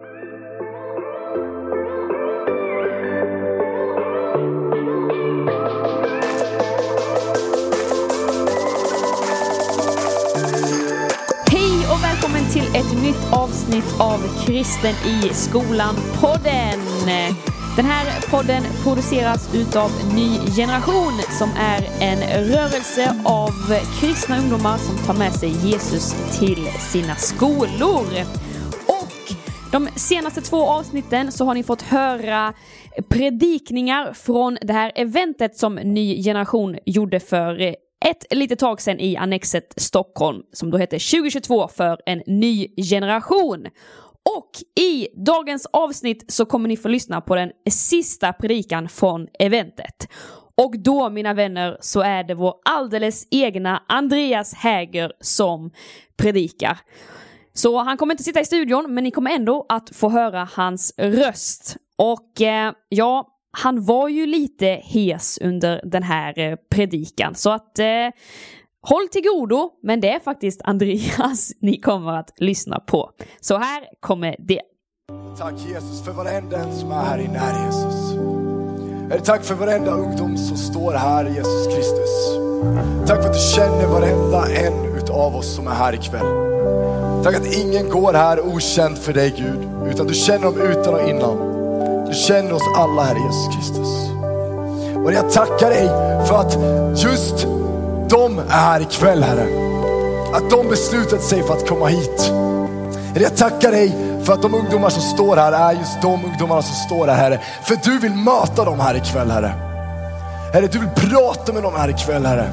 Hej och välkommen till ett nytt avsnitt av Kristen i skolan-podden. Den här podden produceras utav Ny Generation som är en rörelse av kristna ungdomar som tar med sig Jesus till sina skolor. De senaste två avsnitten så har ni fått höra predikningar från det här eventet som Ny Generation gjorde för eh, ett litet tag sedan i Annexet Stockholm som då hette 2022 för en ny generation. Och i dagens avsnitt så kommer ni få lyssna på den sista predikan från eventet. Och då mina vänner så är det vår alldeles egna Andreas Häger som predikar. Så han kommer inte sitta i studion men ni kommer ändå att få höra hans röst. Och eh, ja, han var ju lite hes under den här eh, predikan så att eh, håll till godo men det är faktiskt Andreas ni kommer att lyssna på. Så här kommer det. Tack Jesus för varenda en som är här inne, här Jesus. Herre, tack för varenda ungdom som står här, Jesus Kristus. Tack för att du känner varenda en utav oss som är här ikväll. Tack att ingen går här okänd för dig Gud, utan du känner dem utan och innan. Du känner oss alla, Herre Jesus Kristus. Och jag tackar dig för att just de är här ikväll, Herre. Att de beslutat sig för att komma hit. Jag tackar dig för att de ungdomar som står här är just de ungdomarna som står här, Herre. För du vill möta dem här ikväll, Herre. Herre, du vill prata med dem här ikväll, Herre.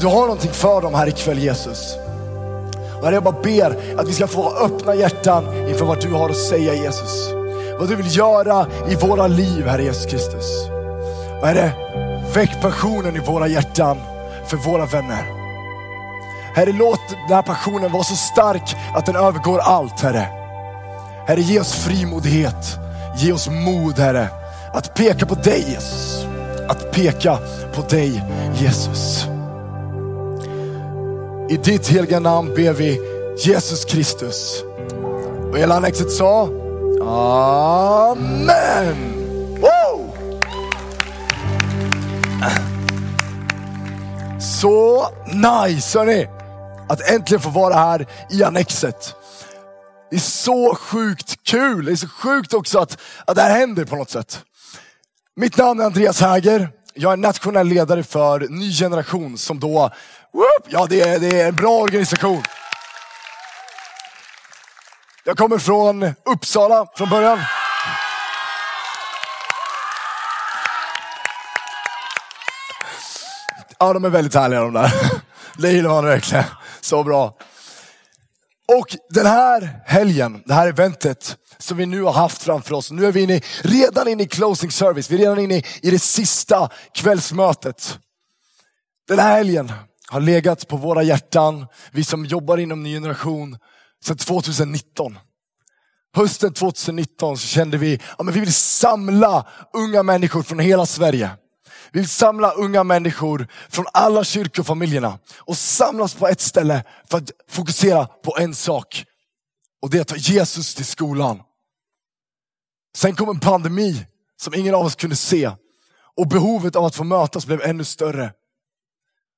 Du har någonting för dem här ikväll, Jesus. Och herre, jag bara ber att vi ska få öppna hjärtan inför vad du har att säga, Jesus. Vad du vill göra i våra liv, Herre Jesus Kristus. Och Herre, väck passionen i våra hjärtan för våra vänner. Herre, låt den här passionen vara så stark att den övergår allt, Herre. Herre, ge oss frimodighet. Ge oss mod, Herre. Att peka på dig, Jesus. Att peka på dig, Jesus. I ditt heliga namn ber vi Jesus Kristus. Och hela annexet sa Amen. Wow! Så nice hörni, att äntligen få vara här i Annexet. Det är så sjukt kul, det är så sjukt också att, att det här händer på något sätt. Mitt namn är Andreas Häger, jag är nationell ledare för Ny Generation som då, whoop, ja det är, det är en bra organisation. Jag kommer från Uppsala från början. Ja, de är väldigt härliga de där. Det gillar man verkligen. Så bra. Och den här helgen, det här eventet som vi nu har haft framför oss. Nu är vi inne, redan inne i closing service. Vi är redan inne i det sista kvällsmötet. Den här helgen har legat på våra hjärtan. Vi som jobbar inom ny generation sedan 2019. Hösten 2019 så kände vi att ja, vi vill samla unga människor från hela Sverige. Vi vill samla unga människor från alla kyrkofamiljerna och samlas på ett ställe för att fokusera på en sak. Och det är att ta Jesus till skolan. Sen kom en pandemi som ingen av oss kunde se och behovet av att få mötas blev ännu större.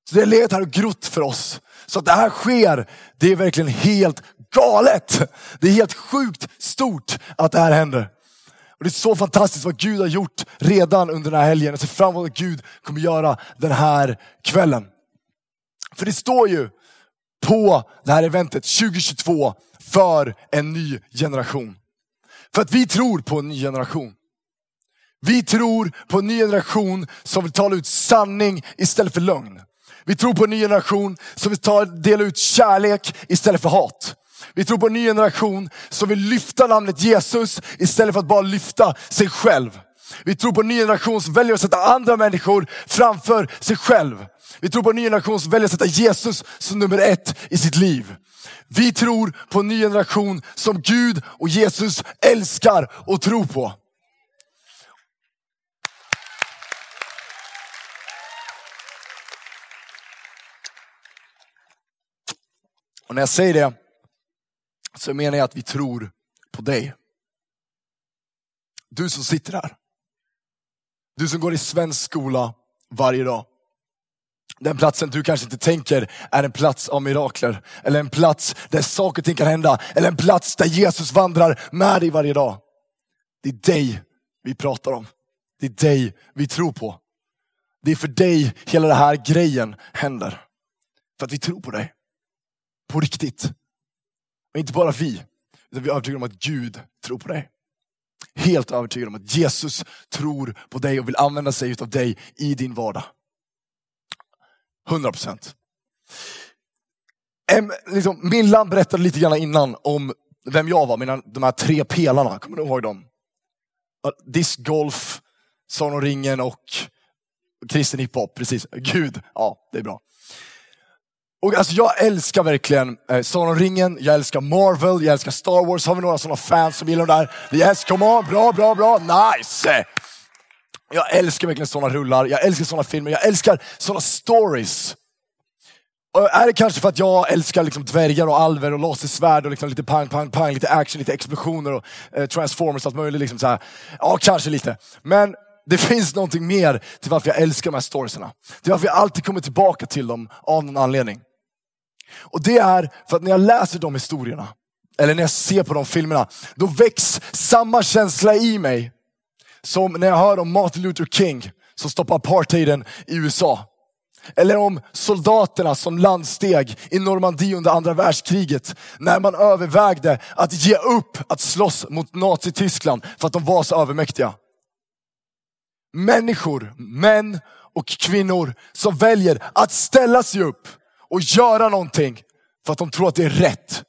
Så det har legat här och grott för oss. Så att det här sker, det är verkligen helt galet. Det är helt sjukt stort att det här händer. Och Det är så fantastiskt vad Gud har gjort redan under den här helgen. Jag ser fram emot vad Gud kommer göra den här kvällen. För det står ju på det här eventet 2022 för en ny generation. För att vi tror på en ny generation. Vi tror på en ny generation som vill tala ut sanning istället för lögn. Vi tror på en ny generation som vill ta, dela ut kärlek istället för hat. Vi tror på en ny generation som vill lyfta namnet Jesus istället för att bara lyfta sig själv. Vi tror på en ny generation som väljer att sätta andra människor framför sig själv. Vi tror på en ny generation som väljer att sätta Jesus som nummer ett i sitt liv. Vi tror på en ny generation som Gud och Jesus älskar och tror på. Och när jag säger det så menar jag att vi tror på dig. Du som sitter här. Du som går i svensk skola varje dag. Den platsen du kanske inte tänker är en plats av mirakler. Eller en plats där saker och ting kan hända. Eller en plats där Jesus vandrar med dig varje dag. Det är dig vi pratar om. Det är dig vi tror på. Det är för dig hela den här grejen händer. För att vi tror på dig. På riktigt. Men inte bara vi, utan vi är övertygade om att Gud tror på dig. Helt övertygade om att Jesus tror på dig och vill använda sig av dig i din vardag. 100 procent. Liksom, Millan berättade lite grann innan om vem jag var, mina, de här tre pelarna. Kommer du ihåg dem? Discgolf, Sagan om ringen och kristen hiphop. Precis, Gud, ja det är bra. Och alltså jag älskar verkligen eh, Sagan om ringen, jag älskar Marvel, jag älskar Star Wars. Har vi några sådana fans som gillar de där? Yes, come on, bra, bra, bra, nice! Jag älskar verkligen sådana rullar, jag älskar sådana filmer, jag älskar sådana stories. Och är det kanske för att jag älskar liksom dvärgar och alver och lasersvärd och liksom lite pang, pang, pang, lite action, lite explosioner och eh, transformers och allt möjligt. Liksom så här. Ja, kanske lite. Men det finns någonting mer till varför jag älskar de här storiesarna. Till varför jag alltid kommer tillbaka till dem av någon anledning. Och det är för att när jag läser de historierna, eller när jag ser på de filmerna, då väcks samma känsla i mig som när jag hör om Martin Luther King som stoppar apartheiden i USA. Eller om soldaterna som landsteg i Normandie under andra världskriget. När man övervägde att ge upp att slåss mot Nazityskland för att de var så övermäktiga. Människor, män och kvinnor som väljer att ställa sig upp och göra någonting för att de tror att det är rätt.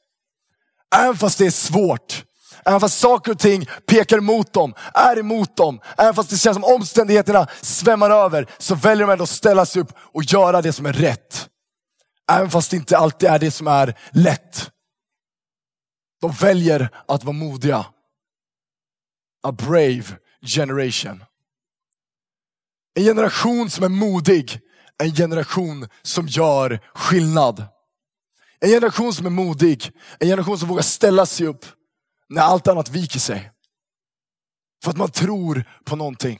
Även fast det är svårt. Även fast saker och ting pekar mot dem, är emot dem. Även fast det känns som omständigheterna svämmar över så väljer de ändå att ställa sig upp och göra det som är rätt. Även fast det inte alltid är det som är lätt. De väljer att vara modiga. A brave generation. En generation som är modig en generation som gör skillnad. En generation som är modig, en generation som vågar ställa sig upp när allt annat viker sig. För att man tror på någonting.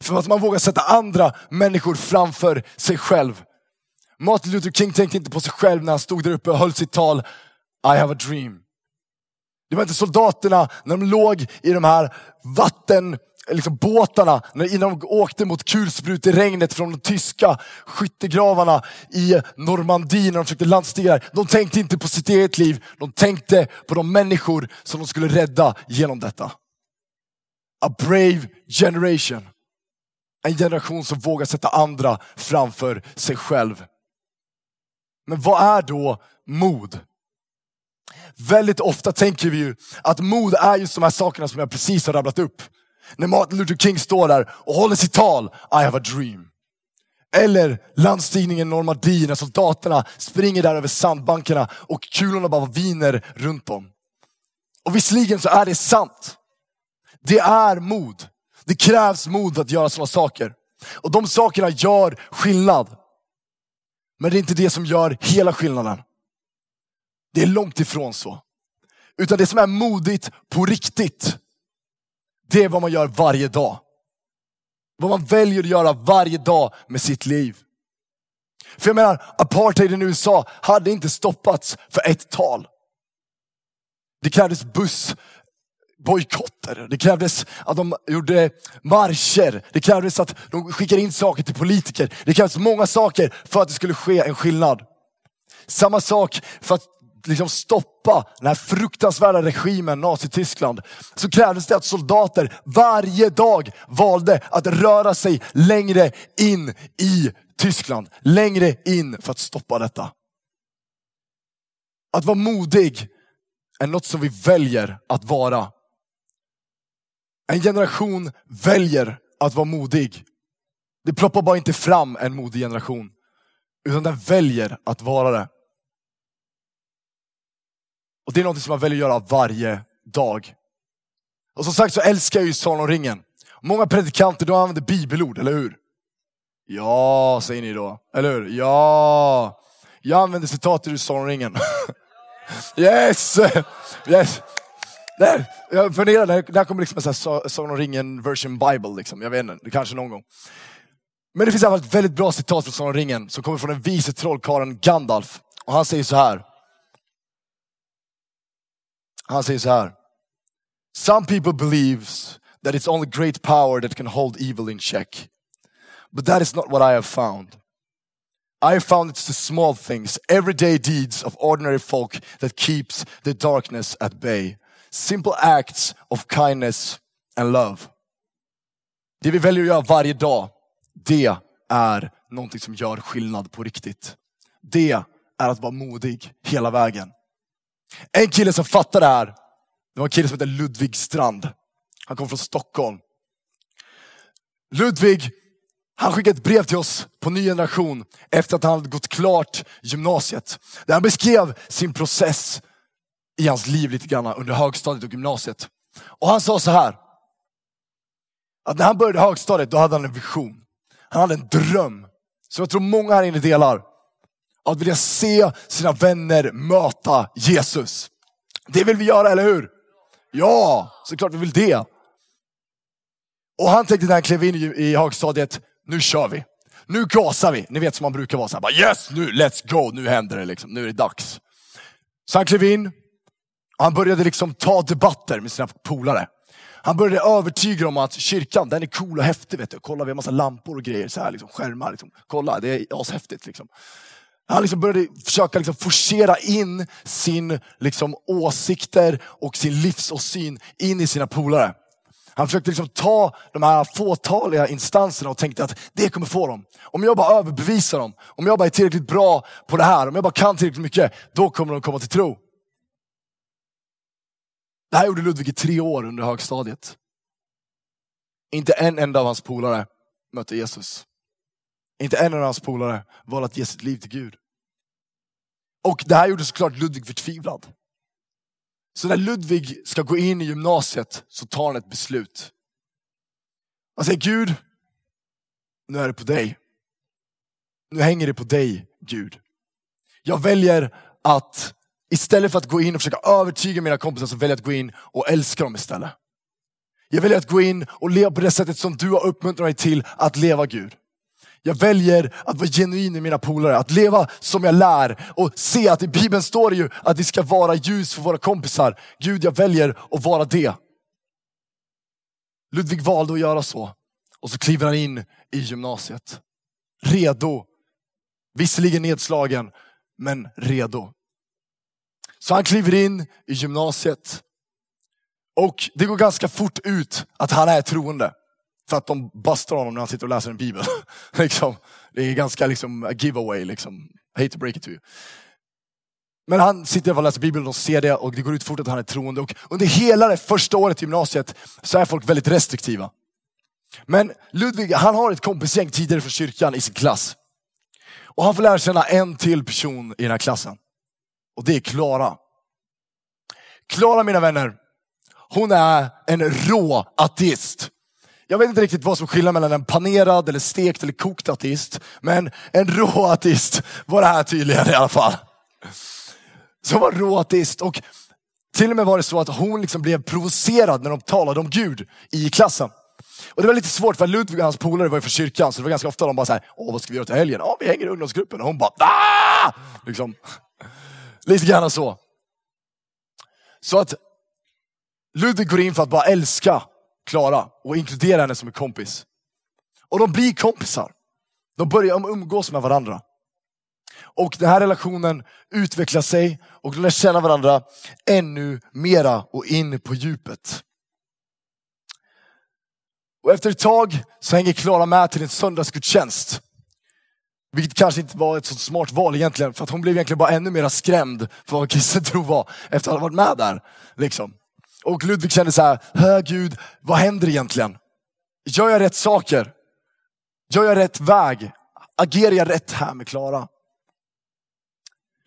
För att man vågar sätta andra människor framför sig själv. Martin Luther King tänkte inte på sig själv när han stod där uppe och höll sitt tal I have a dream. Det var inte soldaterna när de låg i de här vatten liksom båtarna, innan de åkte mot kulspruteregnet från de tyska skyttegravarna i Normandie när de försökte landstiga där. De tänkte inte på sitt eget liv, de tänkte på de människor som de skulle rädda genom detta. A brave generation. En generation som vågar sätta andra framför sig själv. Men vad är då mod? Väldigt ofta tänker vi ju att mod är just de här sakerna som jag precis har rabblat upp. När Martin Luther King står där och håller sitt tal, I have a dream. Eller landstigningen Normandie när soldaterna springer där över sandbankerna och kulorna bara viner runt dem. Och visserligen så är det sant. Det är mod. Det krävs mod för att göra sådana saker. Och de sakerna gör skillnad. Men det är inte det som gör hela skillnaden. Det är långt ifrån så. Utan det som är modigt på riktigt, det är vad man gör varje dag. Vad man väljer att göra varje dag med sitt liv. För jag menar, apartheiden i USA hade inte stoppats för ett tal. Det krävdes bussbojkotter, det krävdes att de gjorde marscher, det krävdes att de skickade in saker till politiker. Det krävdes många saker för att det skulle ske en skillnad. Samma sak för att liksom stoppa den här fruktansvärda regimen, Nazityskland, så krävdes det att soldater varje dag valde att röra sig längre in i Tyskland. Längre in för att stoppa detta. Att vara modig är något som vi väljer att vara. En generation väljer att vara modig. Det ploppar bara inte fram en modig generation, utan den väljer att vara det. Och det är något som man väljer att göra varje dag. Och som sagt så älskar jag ju Sagan och ringen. Många predikanter de använder bibelord, eller hur? Ja, säger ni då. Eller hur? Ja. Jag använder citat ur Sagan och ringen. yes! yes! Där. jag funderar, när här kommer liksom en sån här Sagan om ringen version bible, liksom. jag vet inte, det kanske någon gång. Men det finns i alla fall ett väldigt bra citat från Sagan om ringen som kommer från den vise trollkarlen Gandalf. Och han säger så här. Han säger så här. Some people believes that it's only great power that can hold evil in check. But that is not what I have found. I have found it's the small things, everyday deeds of ordinary folk that keeps the darkness at bay. Simple acts of kindness and love. Det vi väljer att göra varje dag, det är någonting som gör skillnad på riktigt. Det är att vara modig hela vägen. En kille som fattade det här, det var en kille som hette Ludvig Strand. Han kom från Stockholm. Ludvig, han skickade ett brev till oss på Ny Generation efter att han hade gått klart gymnasiet. Där han beskrev sin process i hans liv lite grann under högstadiet och gymnasiet. Och han sa så här. Att när han började högstadiet, då hade han en vision. Han hade en dröm. Som jag tror många här inne delar. Att vilja se sina vänner möta Jesus. Det vill vi göra, eller hur? Ja, såklart vi vill det. Och han tänkte när han klev in i, högstadiet, nu kör vi. Nu gasar vi. Ni vet som man brukar vara, så här, bara, yes nu, let's go, nu händer det liksom, nu är det dags. Så han klev in, han började liksom ta debatter med sina polare. Han började övertyga dem om att kyrkan, den är cool och häftig. Vet du. Kolla, vi har massa lampor och grejer, så här, liksom, skärmar. Liksom. Kolla, det är ashäftigt. Liksom. Han liksom började försöka liksom forcera in sin liksom, åsikter och sin livsåsyn in i sina polare. Han försökte liksom ta de här fåtaliga instanserna och tänkte att det kommer få dem. Om jag bara överbevisar dem, om jag bara är tillräckligt bra på det här, om jag bara kan tillräckligt mycket, då kommer de komma till tro. Det här gjorde Ludvig i tre år under högstadiet. Inte en enda av hans polare mötte Jesus. Inte en av hans polare valde att ge sitt liv till Gud. Och det här gjorde såklart Ludvig förtvivlad. Så när Ludvig ska gå in i gymnasiet så tar han ett beslut. Han säger Gud, nu är det på dig. Nu hänger det på dig Gud. Jag väljer att istället för att gå in och försöka övertyga mina kompisar så väljer jag att gå in och älska dem istället. Jag väljer att gå in och leva på det sättet som du har uppmuntrat mig till att leva Gud. Jag väljer att vara genuin i mina polare, att leva som jag lär och se att i Bibeln står det ju att vi ska vara ljus för våra kompisar. Gud, jag väljer att vara det. Ludvig valde att göra så och så kliver han in i gymnasiet. Redo. Visserligen nedslagen, men redo. Så han kliver in i gymnasiet och det går ganska fort ut att han är troende. För att de bastar honom när han sitter och läser en bibel. liksom, det är ganska liksom a giveaway. Liksom. I hate to break it to you. Men han sitter och läser bibeln och ser det och det går ut fort att han är troende. Och under hela det första året i gymnasiet så är folk väldigt restriktiva. Men Ludvig, han har ett kompisgäng tidigare från kyrkan i sin klass. Och han får lära känna en till person i den här klassen. Och det är Klara. Klara mina vänner, hon är en rå ateist. Jag vet inte riktigt vad som skiljer mellan en panerad, eller stekt eller kokt ateist. Men en rå ateist var det här tydligen i alla fall. Som var rå ateist. Och till och med var det så att hon liksom blev provocerad när de talade om Gud i klassen. Och det var lite svårt för Ludvig och hans polare var ju från kyrkan så det var ganska ofta de bara såhär, åh vad ska vi göra till helgen? Ja vi hänger i ungdomsgruppen. Och hon bara, ah! Liksom. Lite grann så. Så att Ludvig går in för att bara älska Klara och inkludera henne som en kompis. Och de blir kompisar. De börjar umgås med varandra. Och den här relationen utvecklar sig och de lär känna varandra ännu mera och in på djupet. Och efter ett tag så hänger Klara med till en söndagsgudstjänst. Vilket kanske inte var ett så smart val egentligen, för att hon blev egentligen bara ännu mer skrämd för vad kristen tro var efter att ha varit med där. Liksom. Och Ludvig kände så här, hör Gud, vad händer egentligen? Gör jag rätt saker? Gör jag rätt väg? Agerar jag rätt här med Klara?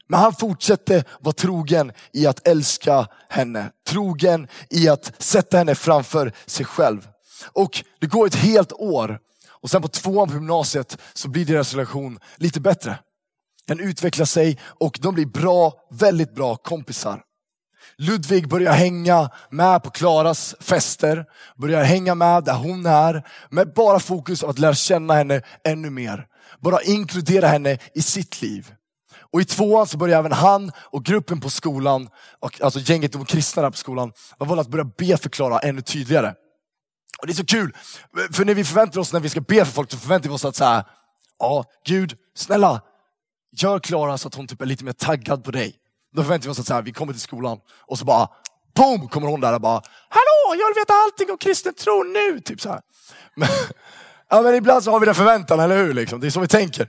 Men han fortsätter vara trogen i att älska henne. Trogen i att sätta henne framför sig själv. Och det går ett helt år. Och sen på tvåan på gymnasiet så blir deras relation lite bättre. Den utvecklar sig och de blir bra, väldigt bra kompisar. Ludvig börjar hänga med på Klaras fester, börjar hänga med där hon är, med bara fokus av att lära känna henne ännu mer. Bara inkludera henne i sitt liv. Och i tvåan så börjar även han och gruppen på skolan, och, alltså gänget de kristna där på skolan, valde att börja be för Klara ännu tydligare. Och det är så kul, för när vi förväntar oss när vi ska be för folk så förväntar vi oss att säga, ja Gud, snälla, gör Klara så att hon typ är lite mer taggad på dig. Då förväntar vi oss att så här, vi kommer till skolan och så bara, boom, kommer hon där och bara, hallå, jag vill veta allting om kristen tro nu. Typ så här. Men, ja, men ibland så har vi den förväntan, eller hur? Liksom. Det är så vi tänker.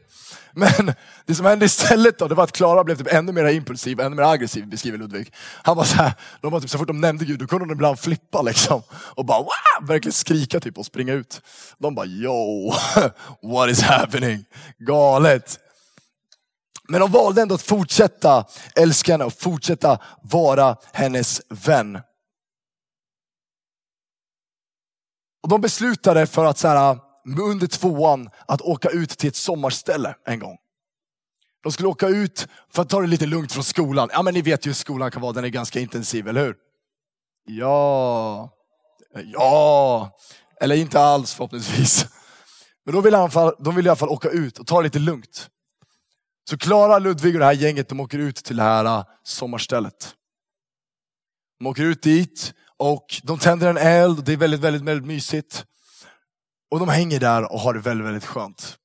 Men det som hände istället då, det var att Klara blev typ ännu mer impulsiv, ännu mer aggressiv, beskriver Ludvig. Han var så här, de var typ, så fort de nämnde Gud, då kunde de ibland flippa liksom. Och bara wow! verkligen skrika typ och springa ut. De bara yo, what is happening? Galet. Men de valde ändå att fortsätta älska henne och fortsätta vara hennes vän. Och de beslutade för att så här, under tvåan att åka ut till ett sommarställe en gång. De skulle åka ut för att ta det lite lugnt från skolan. Ja men ni vet ju hur skolan kan vara, den är ganska intensiv, eller hur? Ja, ja, eller inte alls förhoppningsvis. Men då vill de vill i alla fall åka ut och ta det lite lugnt. Så Klara, Ludvig och det här gänget de åker ut till det här äh, sommarstället. De åker ut dit och de tänder en eld och det är väldigt, väldigt, väldigt mysigt. Och de hänger där och har det väldigt, väldigt skönt.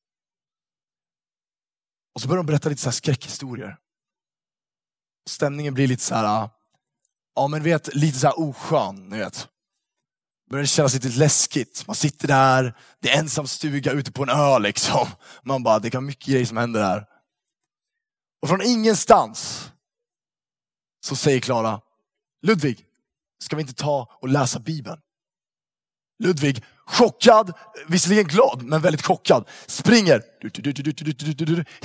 Och så börjar de berätta lite så här skräckhistorier. Stämningen blir lite så här, äh, ja men vet, lite så här oskön, ni vet. Börjar kännas lite läskigt. Man sitter där, det är ensam stuga ute på en ö liksom. Man bara, det kan mycket grejer som händer här. Och från ingenstans så säger Klara, Ludvig, ska vi inte ta och läsa Bibeln? Ludvig, chockad, visserligen glad, men väldigt chockad, springer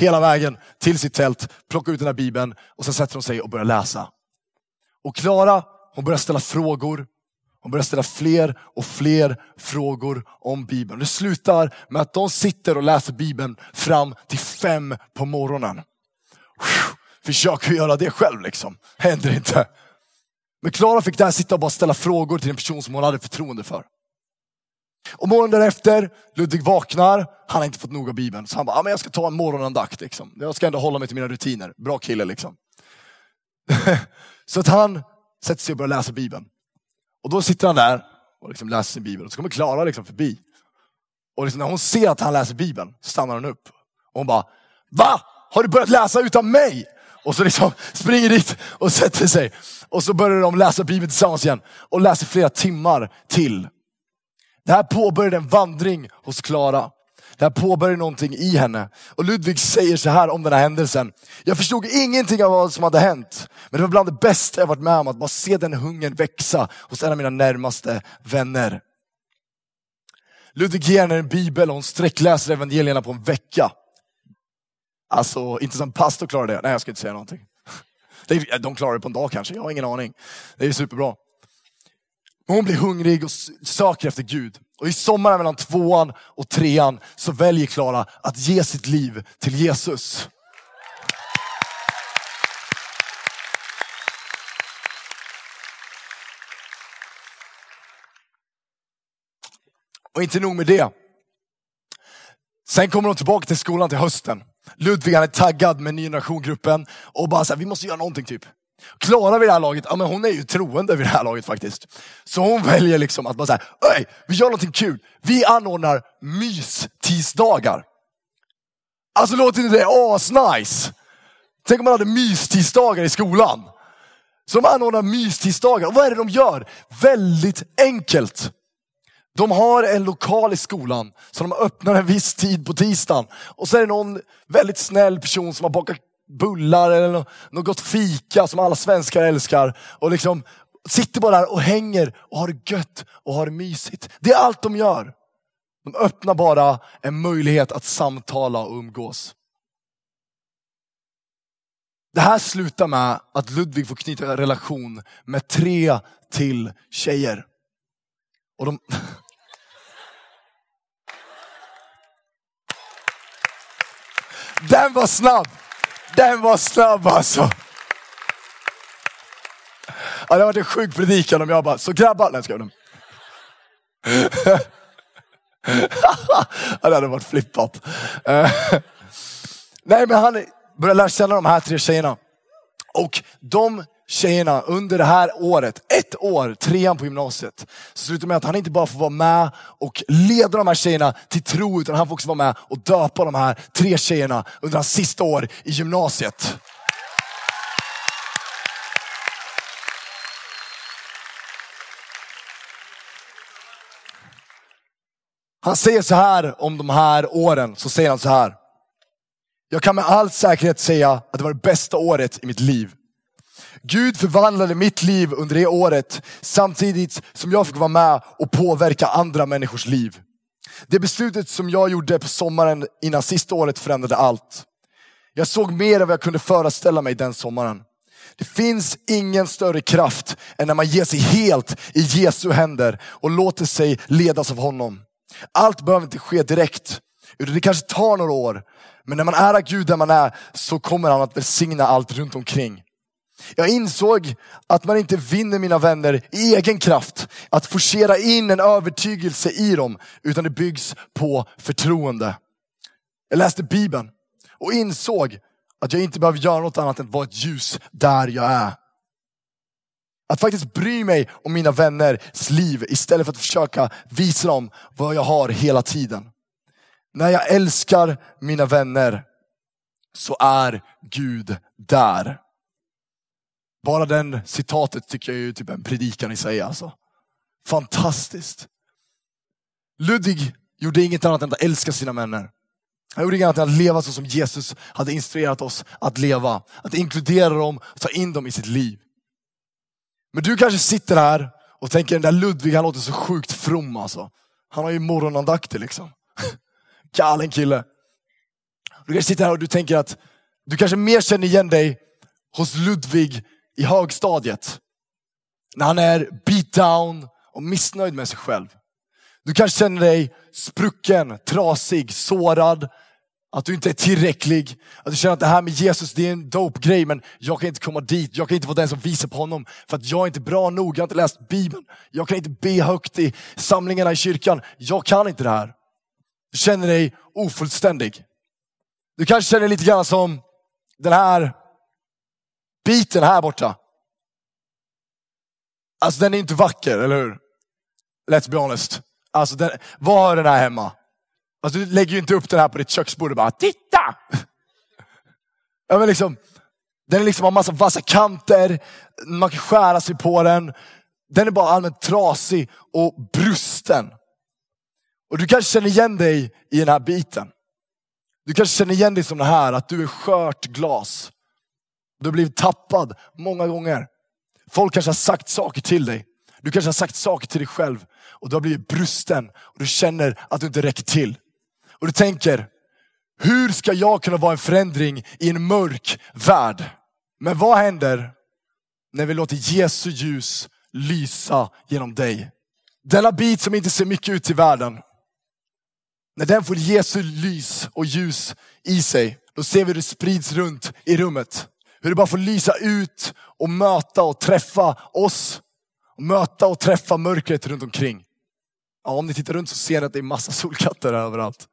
hela vägen till sitt tält, plockar ut den här Bibeln och sen sätter hon sig och börjar läsa. Och Klara, hon börjar ställa frågor. Hon börjar ställa fler och fler frågor om Bibeln. Det slutar med att de sitter och läser Bibeln fram till fem på morgonen. Försök att göra det själv liksom. Händer inte. Men Klara fick där sitta och bara ställa frågor till en person som hon hade förtroende för. Och morgonen därefter, Ludvig vaknar, han har inte fått nog av Bibeln. Så han bara, ah, men jag ska ta en morgonandakt. Liksom. Jag ska ändå hålla mig till mina rutiner. Bra kille liksom. så att han sätter sig och börjar läsa Bibeln. Och då sitter han där och liksom läser sin Bibel. Och så kommer Klara liksom förbi. Och liksom när hon ser att han läser Bibeln stannar hon upp. Och hon bara, va? Har du börjat läsa utan mig? Och så liksom springer dit och sätter sig. Och så börjar de läsa Bibeln tillsammans igen. Och läser flera timmar till. Det här påbörjade en vandring hos Klara. Det här påbörjade någonting i henne. Och Ludvig säger så här om den här händelsen. Jag förstod ingenting av vad som hade hänt. Men det var bland det bästa jag varit med om, att bara se den hungern växa hos en av mina närmaste vänner. Ludvig ger henne en bibel och hon sträckläser evangelierna på en vecka. Alltså, inte som pastor klarar det. Nej, jag ska inte säga någonting. De klarar det på en dag kanske, jag har ingen aning. Det är superbra. Hon blir hungrig och söker efter Gud. Och i sommaren mellan tvåan och trean så väljer Klara att ge sitt liv till Jesus. Och inte nog med det. Sen kommer de tillbaka till skolan till hösten. Ludvig han är taggad med ny generation-gruppen och bara så här, vi måste göra någonting typ. Klara vid det här laget, ja men hon är ju troende vid det här laget faktiskt. Så hon väljer liksom att bara säga, vi gör någonting kul. Vi anordnar mys-tisdagar. Alltså låter inte det asnice? Tänk om man hade mys-tisdagar i skolan. Så de anordnar mys-tisdagar. Och vad är det de gör? Väldigt enkelt. De har en lokal i skolan som de öppnar en viss tid på tisdagen. Och så är det någon väldigt snäll person som har bakat bullar eller något gott fika som alla svenskar älskar. Och liksom sitter bara där och hänger och har det gött och har det mysigt. Det är allt de gör. De öppnar bara en möjlighet att samtala och umgås. Det här slutar med att Ludvig får knyta en relation med tre till tjejer. Och de... Den var snabb! Den var snabb alltså. Ja, det hade varit en sjuk predikan om jag bara, så grabbar, nej ska jag ja, det hade varit flippat. Eh, nej men han började lära känna de här tre tjejerna. Och de tjejerna under det här året, ett år, trean på gymnasiet, så slutar med att han inte bara får vara med och leda de här tjejerna till tro, utan han får också vara med och döpa de här tre tjejerna under hans sista år i gymnasiet. Han säger så här om de här åren, så säger han så här. Jag kan med all säkerhet säga att det var det bästa året i mitt liv. Gud förvandlade mitt liv under det året samtidigt som jag fick vara med och påverka andra människors liv. Det beslutet som jag gjorde på sommaren innan sista året förändrade allt. Jag såg mer än vad jag kunde föreställa mig den sommaren. Det finns ingen större kraft än när man ger sig helt i Jesu händer och låter sig ledas av honom. Allt behöver inte ske direkt, utan det kanske tar några år. Men när man ärar Gud där man är så kommer han att välsigna allt runt omkring. Jag insåg att man inte vinner mina vänner i egen kraft, att forcera in en övertygelse i dem, utan det byggs på förtroende. Jag läste Bibeln och insåg att jag inte behöver göra något annat än att vara ett ljus där jag är. Att faktiskt bry mig om mina vänners liv istället för att försöka visa dem vad jag har hela tiden. När jag älskar mina vänner så är Gud där. Bara den citatet tycker jag är typ en predikan i sig. Alltså. Fantastiskt. Ludvig gjorde inget annat än att älska sina vänner. Han gjorde inget annat än att leva så som Jesus hade instruerat oss att leva. Att inkludera dem, ta in dem i sitt liv. Men du kanske sitter här och tänker den där Ludvig, han låter så sjukt from alltså. Han har ju morgonandakter liksom. Galen kille. Du kanske sitter här och du tänker att du kanske mer känner igen dig hos Ludvig i högstadiet. När han är beat down och missnöjd med sig själv. Du kanske känner dig sprucken, trasig, sårad, att du inte är tillräcklig. Att du känner att det här med Jesus det är en dope grej men jag kan inte komma dit. Jag kan inte vara den som visar på honom för att jag är inte bra nog. Jag har inte läst Bibeln. Jag kan inte be högt i samlingarna i kyrkan. Jag kan inte det här. Du känner dig ofullständig. Du kanske känner dig lite grann som den här biten här borta. Alltså den är inte vacker, eller hur? Let's be honest. Alltså den, vad har den här hemma? Alltså, du lägger ju inte upp den här på ditt köksbord och bara, titta! Ja, men liksom, den är liksom har massa vassa kanter, man kan skära sig på den. Den är bara allmänt trasig och brusten. Och du kanske känner igen dig i den här biten. Du kanske känner igen dig som det här, att du är skört glas. Du har blivit tappad många gånger. Folk kanske har sagt saker till dig. Du kanske har sagt saker till dig själv och du har blivit brusten och du känner att du inte räcker till. Och du tänker, hur ska jag kunna vara en förändring i en mörk värld? Men vad händer när vi låter Jesu ljus lysa genom dig? Denna bit som inte ser mycket ut i världen. När den får Jesu lys och ljus i sig, då ser vi hur det sprids runt i rummet. Hur det bara får lysa ut och möta och träffa oss. Och möta och träffa mörkret runt omkring. Ja, om ni tittar runt så ser ni att det är massa solkatter överallt.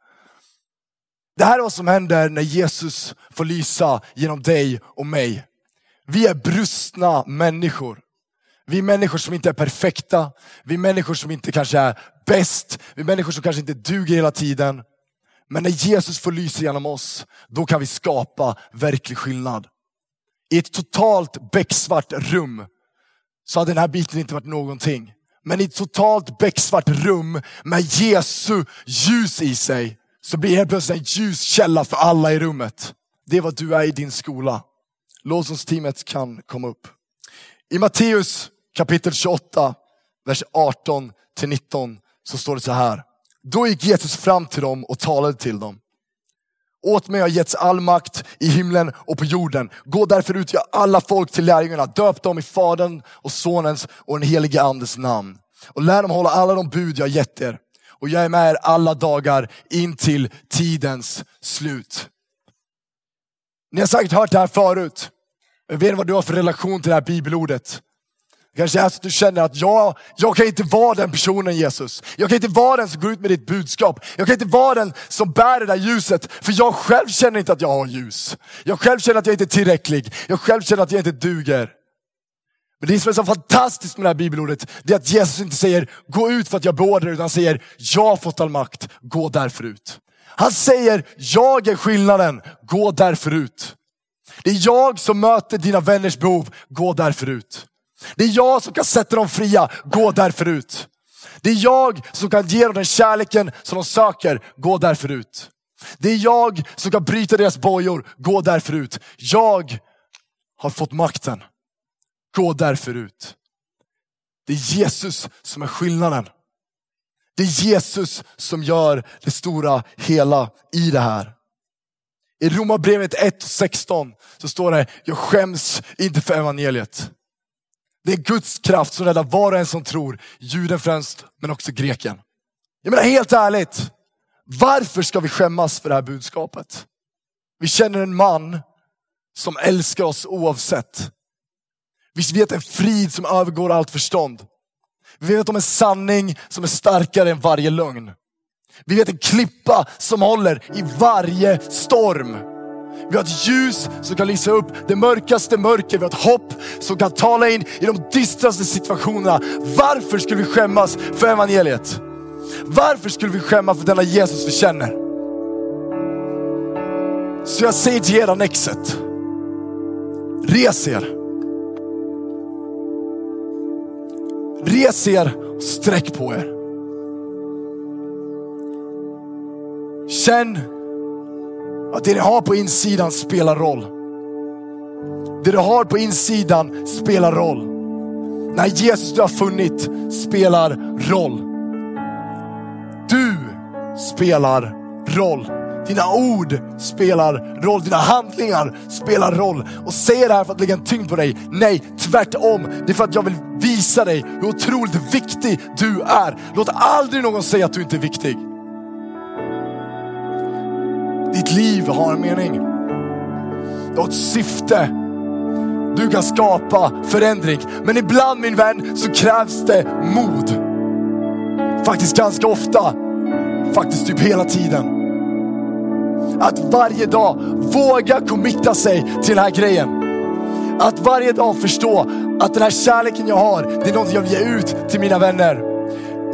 Det här är vad som händer när Jesus får lysa genom dig och mig. Vi är brustna människor. Vi är människor som inte är perfekta. Vi är människor som inte kanske är bäst. Vi är människor som kanske inte duger hela tiden. Men när Jesus får lysa genom oss, då kan vi skapa verklig skillnad. I ett totalt becksvart rum så hade den här biten inte varit någonting. Men i ett totalt becksvart rum med Jesu ljus i sig, så blir helt plötsligt en ljuskälla för alla i rummet. Det är vad du är i din skola. Lovsångsteamet kan komma upp. I Matteus kapitel 28, vers 18 till 19 så står det så här. Då gick Jesus fram till dem och talade till dem. Åt mig har getts all makt i himlen och på jorden. Gå därför ut, gör alla folk till lärjungarna. Döp dem i Faderns och Sonens och den helige Andes namn. Och lär dem hålla alla de bud jag gett er och jag är med er alla dagar in till tidens slut. Ni har säkert hört det här förut. Jag vet inte vad du har för relation till det här bibelordet. Kanske är så att du känner att jag, jag kan inte vara den personen Jesus. Jag kan inte vara den som går ut med ditt budskap. Jag kan inte vara den som bär det där ljuset. För jag själv känner inte att jag har ljus. Jag själv känner att jag inte är tillräcklig. Jag själv känner att jag inte duger. Men det som är så fantastiskt med det här bibelordet, det är att Jesus inte säger gå ut för att jag beordrar, utan han säger jag har fått all makt, gå därför ut. Han säger jag är skillnaden, gå därför ut. Det är jag som möter dina vänners behov, gå därför ut. Det är jag som kan sätta dem fria, gå därför ut. Det är jag som kan ge dem den kärleken som de söker, gå därför ut. Det är jag som kan bryta deras bojor, gå därför ut. Jag har fått makten, gå därför ut. Det är Jesus som är skillnaden. Det är Jesus som gör det stora hela i det här. I Romarbrevet 1.16 så står det, jag skäms inte för evangeliet. Det är Guds kraft som räddar var och en som tror, juden främst, men också greken. Jag menar helt ärligt, varför ska vi skämmas för det här budskapet? Vi känner en man som älskar oss oavsett. Vi vet en frid som övergår allt förstånd. Vi vet om en sanning som är starkare än varje lögn. Vi vet en klippa som håller i varje storm. Vi har ett ljus som kan lysa upp det mörkaste mörker. Vi har ett hopp som kan tala in i de dystraste situationerna. Varför skulle vi skämmas för evangeliet? Varför skulle vi skämmas för denna Jesus vi känner? Så jag säger till er annexet, res er. Res er och sträck på er. Känn att det ni har på insidan spelar roll. Det du har på insidan spelar roll. När Jesus du har funnit spelar roll. Du spelar roll. Dina ord spelar roll, dina handlingar spelar roll. Och säger det här för att lägga en tyngd på dig? Nej, tvärtom. Det är för att jag vill visa dig hur otroligt viktig du är. Låt aldrig någon säga att du inte är viktig. Ditt liv har en mening. Du har ett syfte. Du kan skapa förändring. Men ibland min vän så krävs det mod. Faktiskt ganska ofta. Faktiskt typ hela tiden. Att varje dag våga committa sig till den här grejen. Att varje dag förstå att den här kärleken jag har, det är något jag vill ge ut till mina vänner.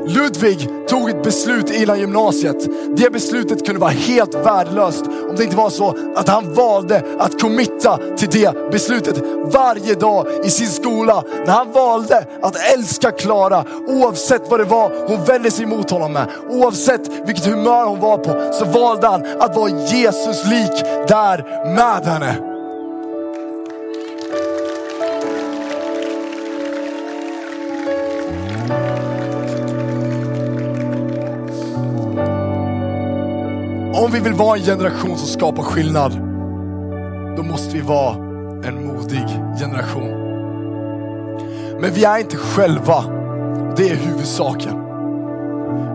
Ludvig tog ett beslut innan gymnasiet. Det beslutet kunde vara helt värdelöst om det inte var så att han valde att committa till det beslutet varje dag i sin skola. När han valde att älska Klara oavsett vad det var hon vände sig mot honom med. Oavsett vilket humör hon var på så valde han att vara Jesus lik där med henne. Vill vara en generation som skapar skillnad, då måste vi vara en modig generation. Men vi är inte själva, det är huvudsaken.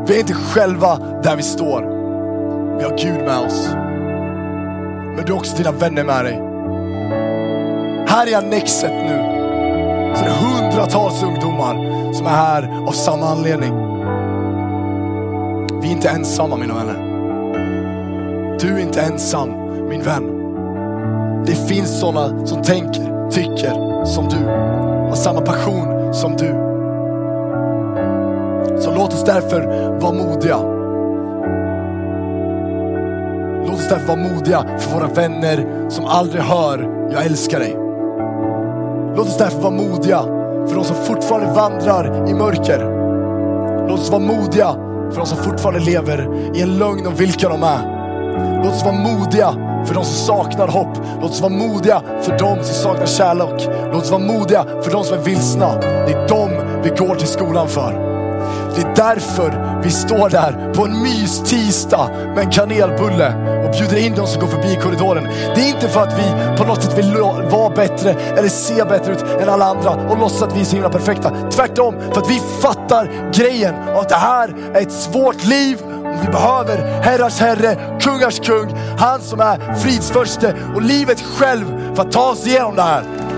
Vi är inte själva där vi står. Vi har Gud med oss. Men du har också dina vänner med dig. Här i Annexet nu, så är det hundratals ungdomar som är här av samma anledning. Vi är inte ensamma mina vänner. Du är inte ensam min vän. Det finns sådana som tänker, tycker som du. Har samma passion som du. Så låt oss därför vara modiga. Låt oss därför vara modiga för våra vänner som aldrig hör, jag älskar dig. Låt oss därför vara modiga för de som fortfarande vandrar i mörker. Låt oss vara modiga för de som fortfarande lever i en lögn om vilka de är. Låt oss vara modiga för de som saknar hopp. Låt oss vara modiga för de som saknar kärlek. Låt oss vara modiga för de som är vilsna. Det är dem vi går till skolan för. Det är därför vi står där på en mys-tisdag med en kanelbulle och bjuder in de som går förbi korridoren. Det är inte för att vi på något sätt vill vara bättre eller se bättre ut än alla andra och låtsas att vi är så himla perfekta. Tvärtom, för att vi fattar grejen av att det här är ett svårt liv vi behöver herrars herre, kungars kung, han som är fridsförste och livet själv för att ta oss igenom det här.